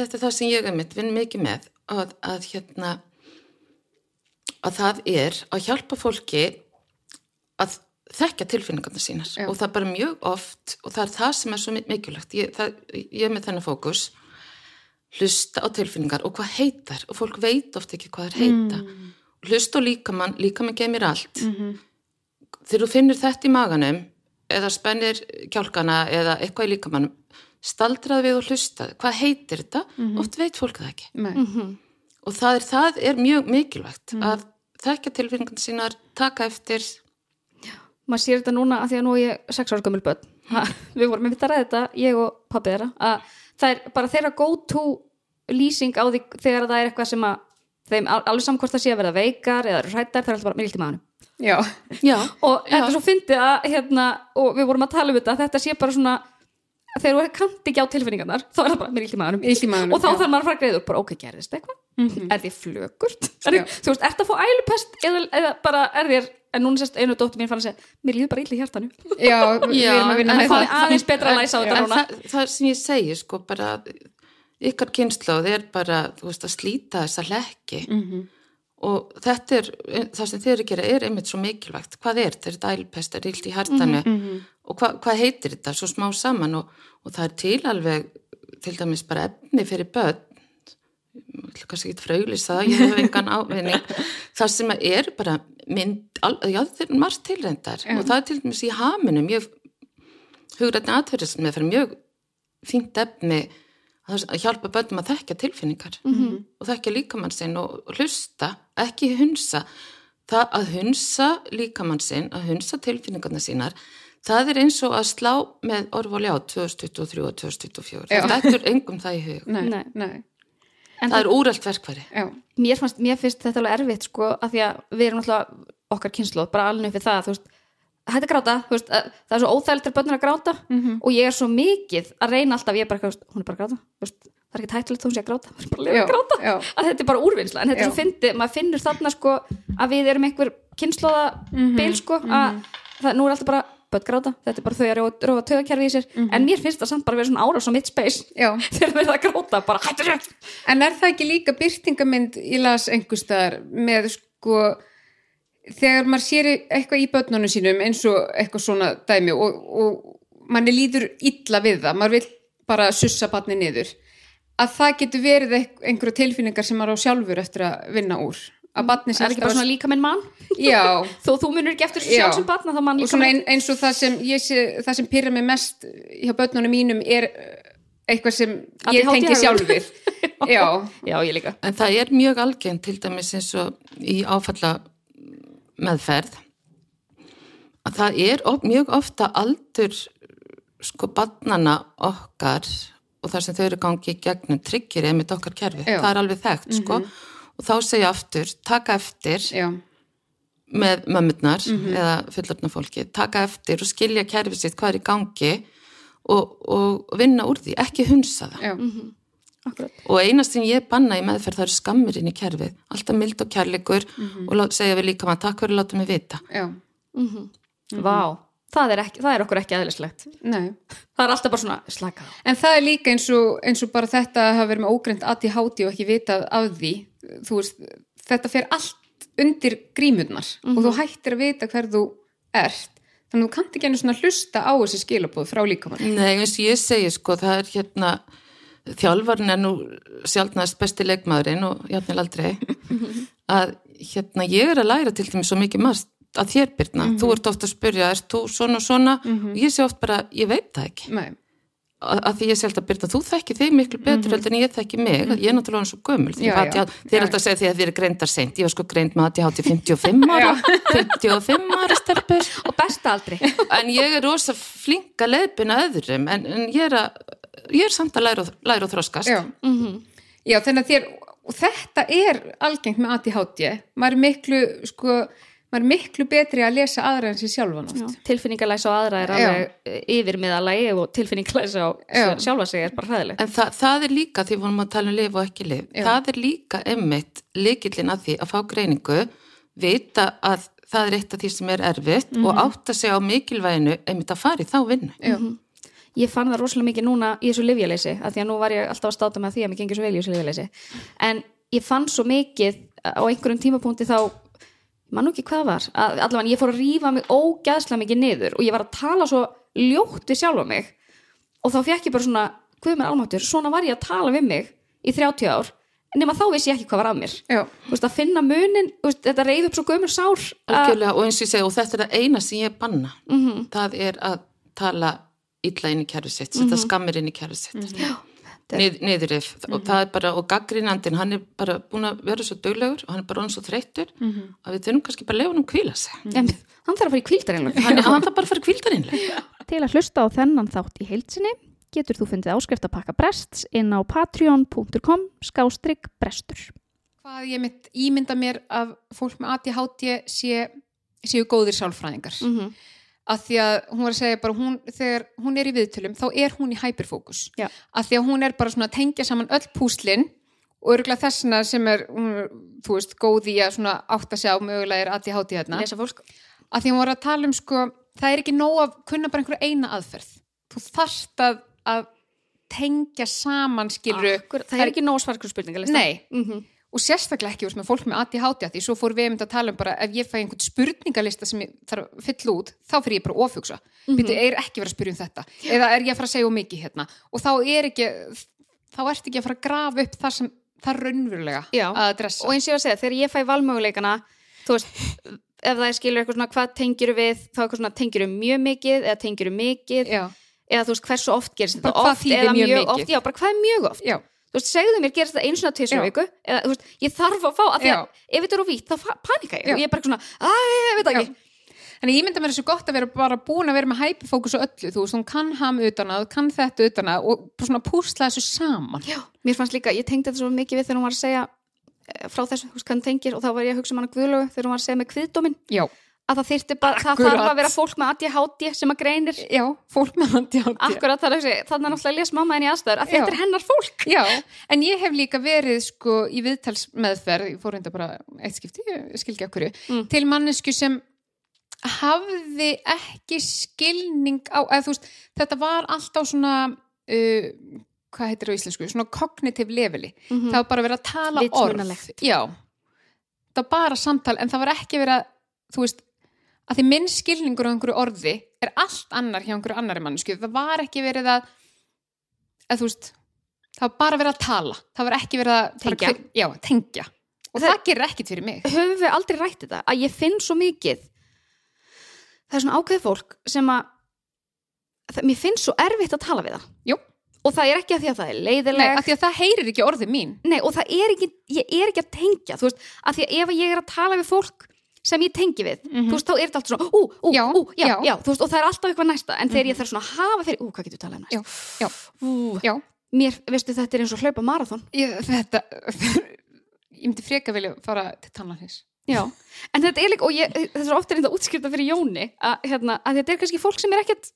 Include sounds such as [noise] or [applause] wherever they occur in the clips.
þetta er það sem ég einmitt vinn mikið með að, að hérna að það er að hjálpa fólki að þekka tilfinningarna sínar Já. og það er bara mjög oft og það er það sem er svo mi- mikilvægt ég, það, ég er með þennan fókus hlusta á tilfinningar og hvað heitar og fólk veit oft ekki hvað er heita Mm. hlusta á líkamann, líkamann gemir allt Mhm. þegar þú finnur þetta í maganum eða spennir kjálkana eða eitthvað í líkamannum staldrað við og hlusta hvað heitir þetta, oft veit fólk það ekki. Nei. Mhm. og það er, það er mjög mikilvægt að þekka tilfinningarna sínar taka eftir. Maður sér þetta núna að því að nú er ég sex ára gömul börn. Við vorum með að ræða þetta, ég og pappi þeirra að það er bara þeirra go to lýsing á því þegar það er eitthvað sem að þeim al- alveg hvort það sé að verða veikar eða eru hrættar, það er alltaf bara mild í maðunum Já, já, og þetta er svo fyndið að hérna, og við vorum að tala um þetta, að þetta sé bara svona þegar þú kannt ekki á tilfinningarnar þá er það bara mild í maðunum Illt í maganum, og þá já. þarf maður að fara að greiða upp bara, ok, gerðist eitthvað er þið flökurt? Er, Já. þú veist, ert að fá ælupest eða, eða bara er þér en núna sérst einu dóttir mín fann að segja mér líður bara illa í hjartanu já, [laughs] vinna en það það. er aðeins betra að læsa á þetta núna það, það sem ég segi sko bara ykkar kynnslóð er bara þú veist að slíta þessa lekki Mhm. Og þetta er það sem þið eru að gera er einmitt svo mikilvægt. Hvað er þetta, er þetta ælpest, er illt í hartanu Mhm. og hva, hvað heitir þetta? Svo smá saman. Og, og það er til alveg til dæmis bara efni fyrir börn. Kannski ekki fröglis það, ég hef engan ávinning. [laughs] Það sem er bara mynd, al, já þetta er margt tilrendar og það er til dæmis í haminum. Hugrætni atverðist með fyrir mjög fínt efni að hjálpa börnum að þekka tilfinningar -hmm. og þekka líkamann sinn og hlusta, ekki hunsa. Það að hunsa líkamann sinn að hunsa tilfinningarna sínar það er eins og að slá með orðvali á 2023 og 2024 Já. það er engum það í hug. Nei, Nei. nei, en það er úrælt verkværi já, mér, fannst, mér finnst þetta alveg erfitt sko, af því að við erum alltaf okkar kynnslóð bara alveg fyrir það, þú veist hætti að gráta, þú veist, að, það er svo óþægilt þegar börnur að gráta og ég er svo mikið að reyna alltaf, ég er bara, veist, hún er bara að gráta þú veist, það er ekki hættulegt þó hún sé að gráta [laughs] hún er bara að lifa að gráta, já. að þetta er bara úrvinnsla en þetta er svo fyndið, maður finnur þarna sko að við erum einhver kynnslóða bil sko, að það, nú er alltaf bara börn gráta, þetta er bara þau að rófa- tögakerfi í sér, en mér finnst það samt bara að vera svona árás á mitt space, [laughs] þegar við erum að gráta bara hættu sér En er það ekki líka byrtingamynd í las einhverstaðar með sko þegar maður sér eitthvað í börnunum sínum eins og eitthvað svona dæmi og, og að það getur verið einhver- einhverja tilfinningar sem maður á sjálfur eftir að vinna úr. Að barni sé er ekki bara svona líka minn mann? Já, [laughs] þó þú munur ekki eftir Já. sjálf sem barna þá mann og líka svona minn ein, eins og það sem ég sé, það sem pyrra mig mest hjá börnunum mínum er uh, eitthvað sem ég ADHD tengi sjálfur. [laughs] Já, já ég líka. En það er mjög algengt til dæmis eins og í áfalla meðferð að það er of, mjög ofta aldur sko barnana okkar og þar sem þau eru gangi í gegnum tryggir einmitt okkar kerfi, Já. Mhm. það er alveg þekkt sko. Og þá segja aftur, taka eftir já, með mömmurnar Mhm. eða fullorna fólki, taka eftir og skilja kerfi sitt hvað er í gangi og, og vinna úr því, ekki hunsa það. Já. Akkurat. og einast sem ég banna í meðferð það eru skammir inn í kerfið, alltaf mild og kærleikur og lát, segja við líka maður takk fyrir að láta mig vita. Já, vá, það er, ekki, það er okkur ekki aðeinslegt nei. Það er alltaf bara svona slaka á En það er líka eins og, eins og bara þetta að hafa verið með ógreint ADHD og ekki vitað af því, þú veist, þetta fer allt undir grímurnar og þú hættir að vita hver þú ert. Þannig að þú kannt ekki einu svona hlusta á þessi skilabóð frá líkamann. Nei, eins og ég segi sko, það er hérna þjálfarn er nú sjálfnast besti leikmaðurinn og jafnvel aldrei. [laughs] Að hérna ég er að læra til dæmis svo mikið margt að þér Birna, þú ert ofta að spyrja ert þú svona og svona? Og ég sé oft bara, ég veit það ekki. Að, að því ég sé alltaf Birna, þú þekki þig miklu betur heldur en ég þekki mig, ég er náttúrulega hann svo gömul. Því að þið er alltaf að segja því að þið er greindar seint, ég var sko greind með að ég hátti 55 ára. 55 ára stelpur. Og besta aldrei [laughs] en ég er rosa flink að leiðbina öðrum en, en ég er að ég er samt að læra, og- læra og þroskast. Já. Já, þannig að þér, og þetta er algengt með ADHD. Maður er miklu, sko, maður er miklu betri að lesa aðra en sér sjálfan oft. tilfinningalæsa á aðra er alveg yfir miðalagi og tilfinningalæsa á Já. sjálfa sig er bara hræðilegt. En það, það er líka því við vorum að tala um lif og ekki lif Já. það er líka emmitt líkillin að því að fá greiningu vita að það er eitt af því sem er erfitt og átta sig á mikilvæginu emmitt að fara í þá vinnu. Já, ég fann það rosalega mikið núna í þessu livjaleysi af því að nú var ég alltaf að státa með því að mér gengur svo vel í þessu livjaleysi en ég fann svo mikið á einhverjum tímapunkti þá ég man nú ekki hvað var, allavega ég fór að rífa mig ógæðslega mikið niður og ég var að tala svo ljótt við sjálfa mig. Og þá fekk ég bara svona, hvað mér almáttur svona var ég að tala við mig í 30 ár nema þá vissi ég ekki hvað var að mér. Veist, að finna munin, veist, þetta reyði upp svo gömur sár að, Algjörlega, og eins og ég segi, og þetta er það eina sem ég banna. Mhm. það er að tala illa inn í kæru sitt, setja skammir inn í kæru sitt. Er- Nið, niðurif og það er bara, og gaggrínandinn hann er bara búin að vera svo duglegur og hann er bara hann svo þreyttur að við þurfum kannski bara að lefa hann um kvíla sig. Em, hann þarf að fara í kvíldarinn hann, hann þarf bara að fara kvíldarinnlega [laughs] Til að hlusta á þennan þátt í heilsinni getur þú fundið áskriftarpakka brests inn á patreon.com skástrygg brestur. Hvað ég mitt ímynda mér að fólk með ADHD sé, séu góðir sálfræðingar. Að því að hún var að segja bara, hún, þegar hún er í viðtölum, þá er hún í hyperfókus. Að því að hún er bara svona að tengja saman öll púslinn og örgulega þessna sem er, hún, þú veist, góð í að svona átta sig á mögulega er ADHD hérna. lesa fólk að því hún var að tala um sko, það er ekki nóg að kunna bara einhverja eina aðferð þú þarft að, að tengja saman skilru Akkur, það er ekki nóg svar hverju spurningalista nei, mm -hmm. Og sérstaklega ekki veist, með fólk með ADHD því svo fór við einmitt að tala um bara ef ég fæ einhvern spurningalista sem ég þarf að fylla út þá fyrir ég bara að ofugsa mm -hmm. er ekki verið að spyrja um þetta? Eða er ég að fara að segja um mikið hérna? Og þá er ekki þá ert ekki að fara að grafa upp það sem það er raunverulega Já. að adressa. Og eins og ég var að segja, þegar ég fæ valmöguleikana þú veist, ef það er skilur eitthvað svona hvað tengjur við, þá eitthvað svona tengjur mjög mikið eða tengjur mikið? Já, eða þú veist hversu oft gerist þetta? oft eða mjög mjög oft, já bara hvað er mjög oft? Já, þú veist, segðu mér gerist einu svona tvisar Já. viku eða þú veist, ég þarf að fá, af því að ef þetta er á vítt þá panika ég Já. og ég er bara svona, að ég veit það Já. ekki Þannig ég mynda mér þessu gott að vera bara búin að vera með hyperfókus og öllu, þú veist, hún kann ham utan að, kann þetta utan að og svona púsla þessu saman. Já, mér fannst líka, ég tengdi þetta svo mikið við þegar hún var að segja eh, frá þessu, þú veist hún tengir og þá var ég að hugsa um hana Guðlögu þegar hún var að segja með kviðdómin Já, að það þyrfti bara, það Akkurat. þarf að vera fólk með ADHD sem að greinir já, fólk með átti. Akkurat, það er þannig að náttúrulega les mamma henni í aðstæður að Já. þetta er hennar fólk Já, en ég hef líka verið sko í viðtalsmeðferð, ég fór reynda bara eitt skipti, ég skil ekki okkur, Mm. til mannesku sem hafði ekki skilning á, eða þú veist, þetta var alltaf svona, uh, hvað heitir það á íslensku, svona kognitiv leveli. Það var bara verið að tala orð. Já, það var bara samtal, en það var ekki verið að, þú veist, að því minn skilningur á einhverju orði er allt annar hjá einhverju annari mannesku. Það var ekki verið að, að veist, það var bara verið að tala. Það var ekki verið að Tengja. hver- Já, tengja. Og það, gerir ekkit fyrir mig. Höfum við aldrei rætt þetta að ég finn svo mikið það er svona ákveð fólk sem að það, mér finnst svo erfitt að tala við það Jú. og það er ekki að því að það er Nei, leiðileg af því að það heyrir ekki orðið mín. Nei, og það er ekki, ég er ekki að tengja þú veist, að því að ef ég er að tala við fólk sem ég tengi við, þú veist, þá er þetta alltaf svona ú, ú, Já, ú, já, já, já. þú veist, og það er alltaf eitthvað næsta en þegar ég þarf svona að hafa fyrir, ú, hvað getur talað um næst? Já, já, ú, já. mér, veistu, þetta er eins og hlaupa marathon. Ég, þetta, [laughs] ég myndi freka vilja fara til tannlæknis. Já, en þetta er líka, og ég, þetta er ofta reynda útskipta fyrir Jóni, að, hérna, að þetta er kannski fólk sem er ekkert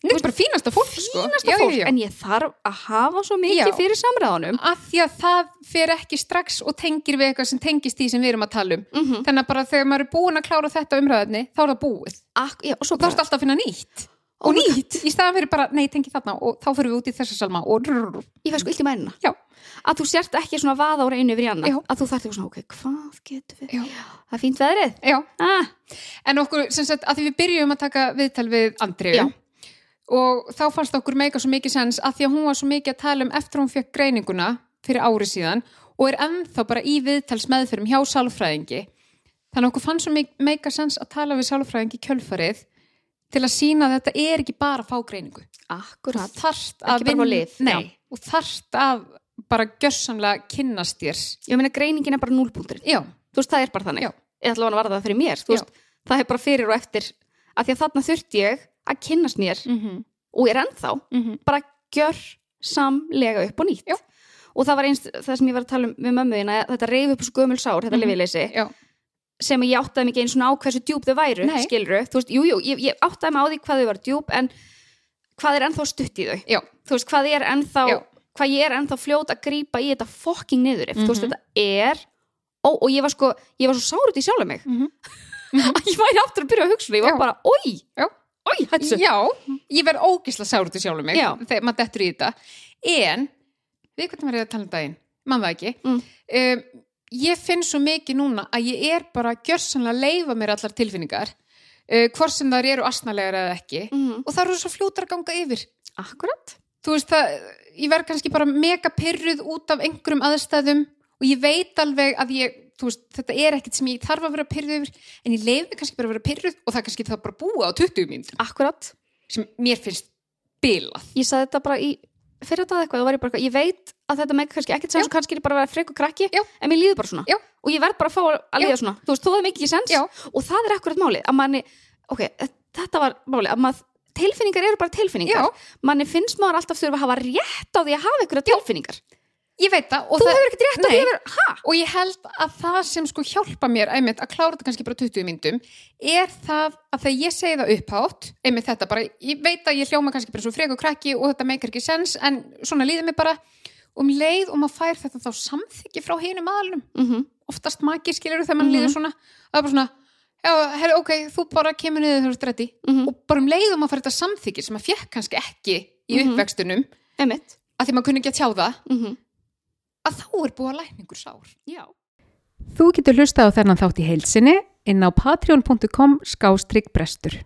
Þetta er bara fínasta fólk, sko. fínasta Já, fólk, já, já. en ég þarf að hafa svo mikið fyrir samræðanum Af því að það fer ekki strax og tengir við eitthvað sem tengist því sem við erum að tala um. mm Þannig að bara þegar maður er búin að klára þetta umræðinni, þá er það búið. Ak, og svo Og þá ertu alltaf að finna nýtt. Oh Og my nýtt. Í staðan fyrir bara, nei, tengi þarna og þá fyrir við út í þessa salma og rrrr. ég fæ sko illt í mænuna Já. að þú sért ekki svona vaða ára einu yfir Já. að þú þarft eitthvað svona, ok, hvað getur við Já. það er fínt veðrið Já. ah, En okkur, sem sagt, að því við byrjum að taka viðtal við Andriu. Og þá fannst okkur meika svo mikið sens að því að hún var svo mikið að tala um eftir hún fekk greininguna fyrir ári síðan og er ennþá bara í viðtals meðfyrum hjá sálfræðingi. Þannig að okkur fannst svo meika sens að tala við sálfræðingi kjölfarið til að sína að þetta er ekki bara að fá greiningu. akkurat þarft Ekki að bara fá lyf, Nei, já. og þarft að bara gjössamlega kynnast þér. ég meina greiningin er bara núlpunktur Já, þú veist, það er bara þannig Já. ég ætla að var það fyrir mér, veist það er bara fyrir og eftir, að því að þarna þurfti ég að kynnast mér mm og er ennþá bara gjör samlega upp og nýtt. Já. og það var einst það sem ég var að tala um við mömmu þína að þetta reyf upp svo gömul sár, þetta mm já, sem ég áttaði mig ekki einu svona á hversu djúb þau væru Nei. skilru, veist, jú, jú, ég, ég áttaði mig á því hvað þau var djúb en hvað er ennþá stutt í þau? Já, þú veist, hvað er ennþá hvað ég er ennþá fljót að grípa í þetta fucking niður, þú veist, Mhm. þetta er ó, og ég var sko, ég var svo sárut í sjálf mig. Mhm. að [laughs] ég væri aftur að byrja að hugsa ég var bara, oi. Oi, hættu Já, ég verð ógisla sár út í sjálfum mig Já. þegar maður dettur í þetta en, við hvernig var ég að tala um daginn mann það ekki Mm. um, ég finn svo mikið núna að ég er bara gjörsanlega að leifa mér allar tilfinningar uh, hvort sem þar eru asnalegar eða ekki Mhm. og það eru svo fljótar að ganga yfir akkurat þú veist það, ég verð kannski bara mega pyrruð út af einhverjum aðstæðum og ég veit alveg að ég veist, þetta er ekkert sem ég þarf að vera pyrruð yfir en ég leif mig kannski bara að vera pyrruð og það kannski það bara búa á 20 mínútur akkurat sem mér finnst bilað. Ég sagði þetta bara í fyrir þetta eitthvað, þá var ég bara, ég veit að þetta með kannski ekkert sens og kannski er bara að vera frek og krakki Já. en mér líður bara svona. Já. og ég verð bara að fá að líða svona. Þú veist, þú hefði mikið ekki sens. Já. og það er akkurat málið að manni, ok, þetta var málið að maður, tilfinningar eru bara tilfinningar. Manni finnst maður alltaf þurfa að hafa rétt á því að hafa einhverja tilfinningar ég veit það og þú það, hefur ekkert rétt Nei. að vera, ha? og ég held að það sem sko hjálpa mér einmitt að klára þetta kannski bara 20 myndum er það að þegar ég segi það upphátt einmitt þetta bara, ég veit að ég hljóma kannski bara svo frek og krakki og þetta meikar ekki sens en svona líður mér bara um leið og maður fær þetta þá samþykki frá hinum aðalunum Mm oftast maki skilur þegar mann Mhm. líður svona það er bara svona, já, herri, ok, þú bara kemur niður þegar þú ert reddi -hmm. og bara um leið og maður fær þetta samþykki sem maður fekk kannski ekki í Mhm. uppvextunum að því maður kunni ekki að tjá það mm að þá er búið að lækningur sár já Þú getur hlusta á þennan þátt í heilsinni inn á patreon.com skástrygg brestur.